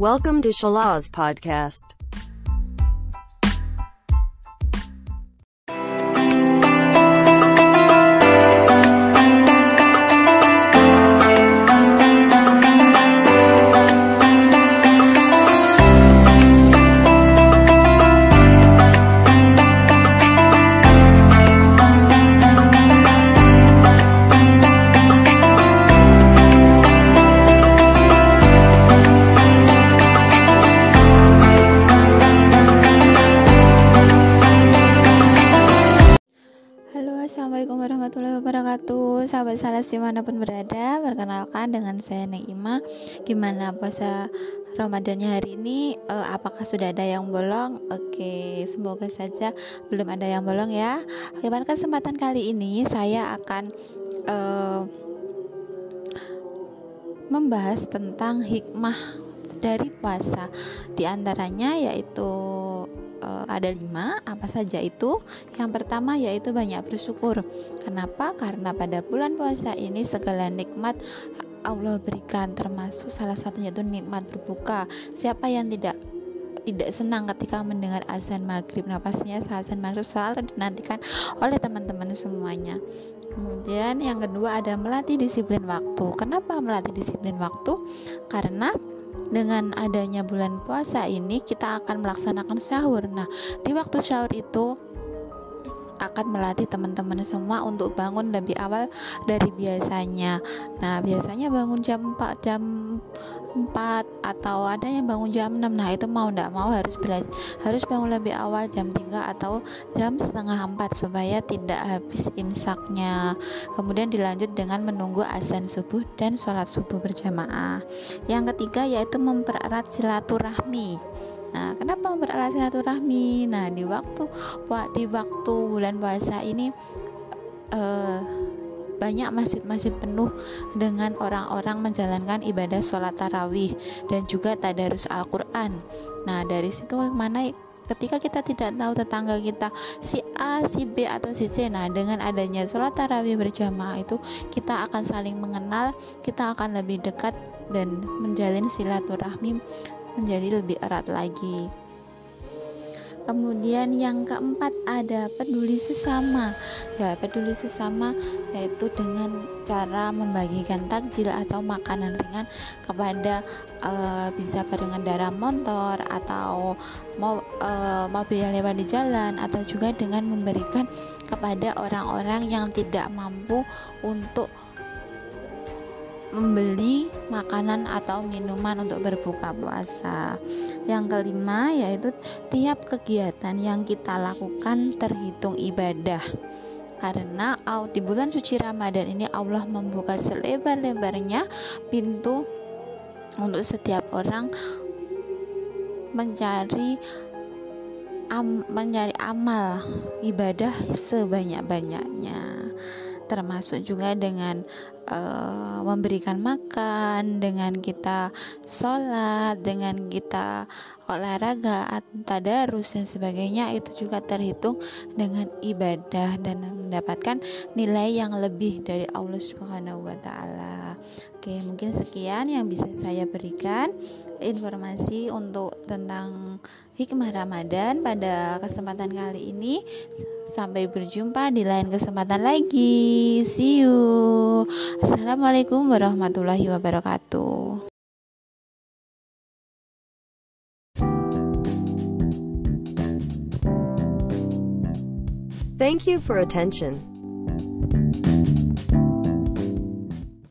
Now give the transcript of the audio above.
Welcome to Shalaz Podcast. Wabarakatuh. Sahabat salas di mana pun berada Perkenalkan dengan saya Neima Gimana puasa Ramadannya hari ini? Uh, Apakah sudah ada yang bolong? Oke semoga saja belum ada yang bolong ya. Pada kesempatan kali ini Saya akan uh, Membahas tentang hikmah dari puasa. Di antaranya yaitu uh, ada lima apa saja itu? Yang pertama yaitu banyak bersyukur. Kenapa? Karena pada bulan puasa ini segala nikmat Allah berikan termasuk salah satunya itu nikmat berbuka. Siapa yang tidak tidak senang ketika mendengar azan maghrib? Nah pastinya azan maghrib selalu dinantikan oleh teman-teman semuanya. Kemudian yang kedua ada melatih disiplin waktu. Kenapa melatih disiplin waktu? Karena dengan adanya bulan puasa ini kita akan melaksanakan sahur. Nah, di waktu sahur itu akan melatih teman-teman semua untuk bangun lebih awal dari biasanya. Nah, biasanya bangun jam 4 jam 4 atau ada yang bangun jam 6 nah itu mau ndak mau harus belajar harus bangun lebih awal jam 3 atau jam setengah 4 supaya tidak habis imsaknya. Kemudian dilanjut dengan menunggu azan subuh dan sholat subuh berjamaah. Yang ketiga yaitu mempererat silaturahmi. Nah, kenapa mempererat silaturahmi? Nah, di waktu di waktu bulan puasa ini uh, banyak masjid-masjid penuh dengan orang-orang menjalankan ibadah sholat tarawih dan juga tadarus Al-Quran. Nah, dari situ mana ketika kita tidak tahu tetangga kita si A, si B atau si C nah dengan adanya sholat tarawih berjamaah itu kita akan saling mengenal kita akan lebih dekat dan menjalin silaturahmi menjadi lebih erat lagi Kemudian yang keempat ada peduli sesama. Ya, peduli sesama yaitu dengan cara membagikan takjil atau makanan ringan kepada uh, bisa pengendara motor atau mau uh, mobil yang lewat di jalan atau juga dengan memberikan kepada orang-orang yang tidak mampu untuk membeli makanan atau minuman untuk berbuka puasa. Yang kelima yaitu tiap kegiatan yang kita lakukan terhitung ibadah. Karena di bulan suci Ramadan ini Allah membuka selebar-lebarnya pintu untuk setiap orang mencari am, mencari amal ibadah sebanyak-banyaknya termasuk juga dengan uh, memberikan makan, dengan kita sholat, dengan kita olahraga, tadarus dan sebagainya itu juga terhitung dengan ibadah dan mendapatkan nilai yang lebih dari Allah Subhanahu wa taala. Oke, mungkin sekian yang bisa saya berikan informasi untuk tentang hikmah Ramadan pada kesempatan kali ini. Sampai berjumpa di lain kesempatan lagi. See you. Assalamualaikum warahmatullahi wabarakatuh. Thank you for attention.